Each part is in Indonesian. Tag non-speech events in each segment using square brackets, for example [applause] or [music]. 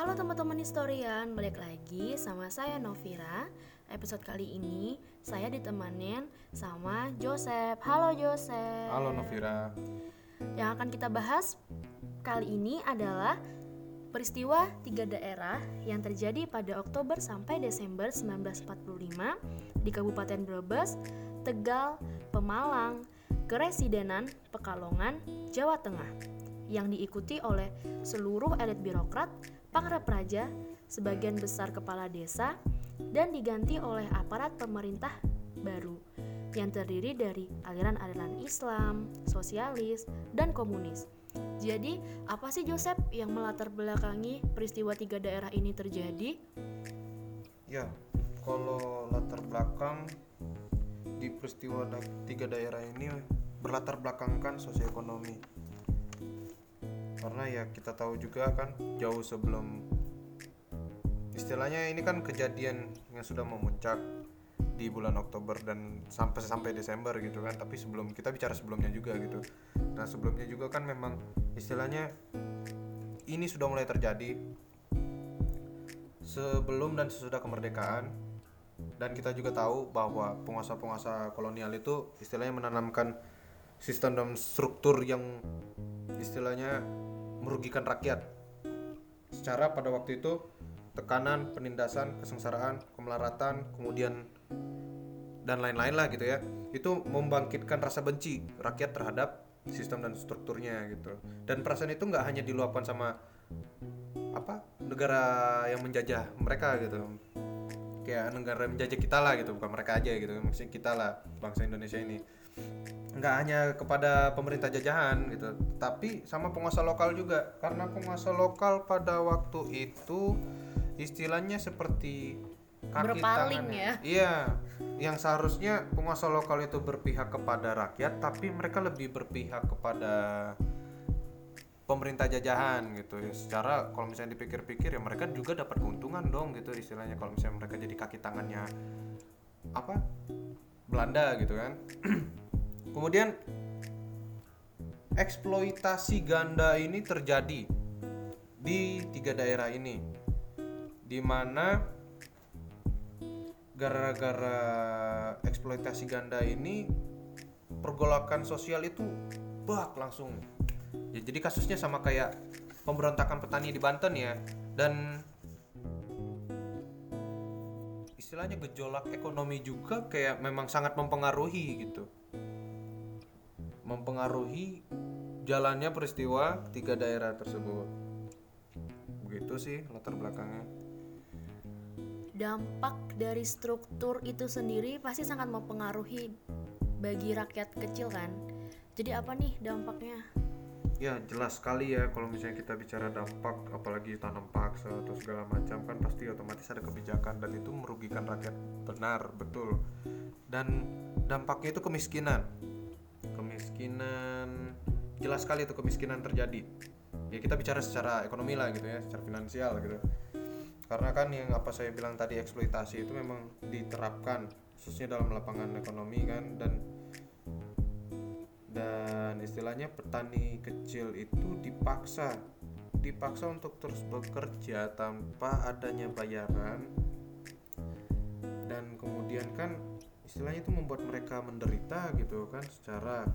Halo teman-teman historian, balik lagi sama saya Novira. Episode kali ini saya ditemanin sama Joseph. Halo Joseph. Halo Novira. Yang akan kita bahas kali ini adalah peristiwa tiga daerah yang terjadi pada Oktober sampai Desember 1945 di Kabupaten Brebes, Tegal, Pemalang, Keresidenan, Pekalongan, Jawa Tengah yang diikuti oleh seluruh elit birokrat, pangrep raja, sebagian besar kepala desa, dan diganti oleh aparat pemerintah baru yang terdiri dari aliran-aliran Islam, sosialis, dan komunis. Jadi, apa sih Joseph yang melatar belakangi peristiwa tiga daerah ini terjadi? Ya, kalau latar belakang di peristiwa tiga daerah ini berlatar belakangkan sosioekonomi. Karena ya kita tahu juga kan jauh sebelum istilahnya ini kan kejadian yang sudah memuncak di bulan Oktober dan sampai sampai Desember gitu kan. Tapi sebelum kita bicara sebelumnya juga gitu. Nah sebelumnya juga kan memang istilahnya ini sudah mulai terjadi sebelum dan sesudah kemerdekaan. Dan kita juga tahu bahwa penguasa-penguasa kolonial itu istilahnya menanamkan sistem dan struktur yang istilahnya merugikan rakyat. Secara pada waktu itu tekanan, penindasan, kesengsaraan, kemelaratan, kemudian dan lain-lain lah gitu ya itu membangkitkan rasa benci rakyat terhadap sistem dan strukturnya gitu. Dan perasaan itu nggak hanya diluapkan sama apa negara yang menjajah mereka gitu. Kayak negara yang menjajah kita lah gitu bukan mereka aja gitu maksudnya kita lah bangsa Indonesia ini nggak hanya kepada pemerintah jajahan gitu tapi sama penguasa lokal juga karena penguasa lokal pada waktu itu istilahnya seperti kaki Berpaling tangannya. ya. iya yang seharusnya penguasa lokal itu berpihak kepada rakyat tapi mereka lebih berpihak kepada pemerintah jajahan gitu ya secara kalau misalnya dipikir-pikir ya mereka juga dapat keuntungan dong gitu istilahnya kalau misalnya mereka jadi kaki tangannya apa Belanda gitu kan [clears throat] kemudian eksploitasi ganda ini terjadi di tiga daerah ini di mana gara-gara eksploitasi ganda ini pergolakan sosial itu bak langsung. Ya, jadi kasusnya sama kayak pemberontakan petani di Banten ya dan istilahnya gejolak ekonomi juga kayak memang sangat mempengaruhi gitu mempengaruhi jalannya peristiwa tiga daerah tersebut. Begitu sih latar belakangnya. Dampak dari struktur itu sendiri pasti sangat mempengaruhi bagi rakyat kecil kan. Jadi apa nih dampaknya? ya jelas sekali ya kalau misalnya kita bicara dampak apalagi tanam paksa atau segala macam kan pasti otomatis ada kebijakan dan itu merugikan rakyat. Benar betul. Dan dampaknya itu kemiskinan kemiskinan. Jelas sekali itu kemiskinan terjadi. Ya kita bicara secara ekonomi lah gitu ya secara finansial gitu. Karena kan yang apa saya bilang tadi eksploitasi itu memang diterapkan khususnya dalam lapangan ekonomi kan dan dan istilahnya petani kecil itu dipaksa dipaksa untuk terus bekerja tanpa adanya bayaran. Dan kemudian kan istilahnya itu membuat mereka menderita gitu kan secara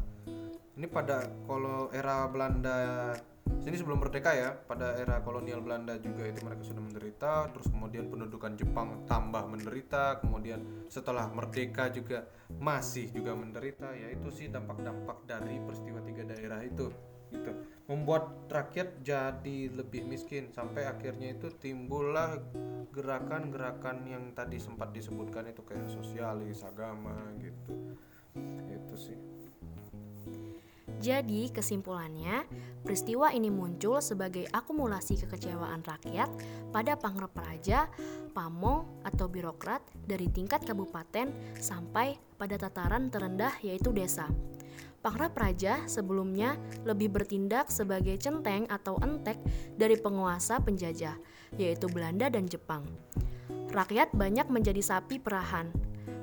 ini pada kalau era Belanda sini sebelum merdeka ya pada era kolonial Belanda juga itu mereka sudah menderita terus kemudian pendudukan Jepang tambah menderita kemudian setelah merdeka juga masih juga menderita ya itu sih dampak-dampak dari peristiwa tiga daerah itu gitu. Membuat rakyat jadi lebih miskin sampai akhirnya itu timbullah gerakan-gerakan yang tadi sempat disebutkan itu kayak sosialis agama gitu. Itu sih. Jadi kesimpulannya, peristiwa ini muncul sebagai akumulasi kekecewaan rakyat pada pangrep raja, pamong atau birokrat dari tingkat kabupaten sampai pada tataran terendah yaitu desa. Pangrep raja sebelumnya lebih bertindak sebagai centeng atau entek dari penguasa penjajah, yaitu Belanda dan Jepang. Rakyat banyak menjadi sapi perahan.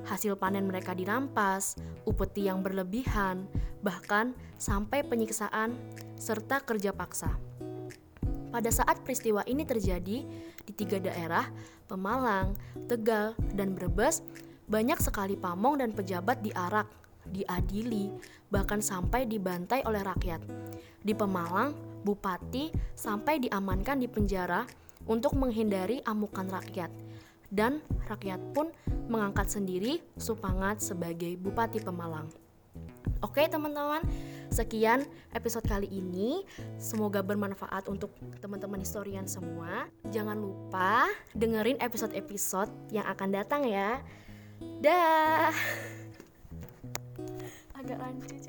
Hasil panen mereka dirampas, upeti yang berlebihan, bahkan sampai penyiksaan serta kerja paksa. Pada saat peristiwa ini terjadi di tiga daerah, Pemalang, Tegal, dan Brebes, banyak sekali pamong dan pejabat diarak, diadili, bahkan sampai dibantai oleh rakyat. Di Pemalang, bupati sampai diamankan di penjara untuk menghindari amukan rakyat. Dan rakyat pun mengangkat sendiri Supangat sebagai bupati Pemalang. Oke teman-teman, sekian episode kali ini. Semoga bermanfaat untuk teman-teman historian semua. Jangan lupa dengerin episode-episode yang akan datang ya. Dah agak lanjut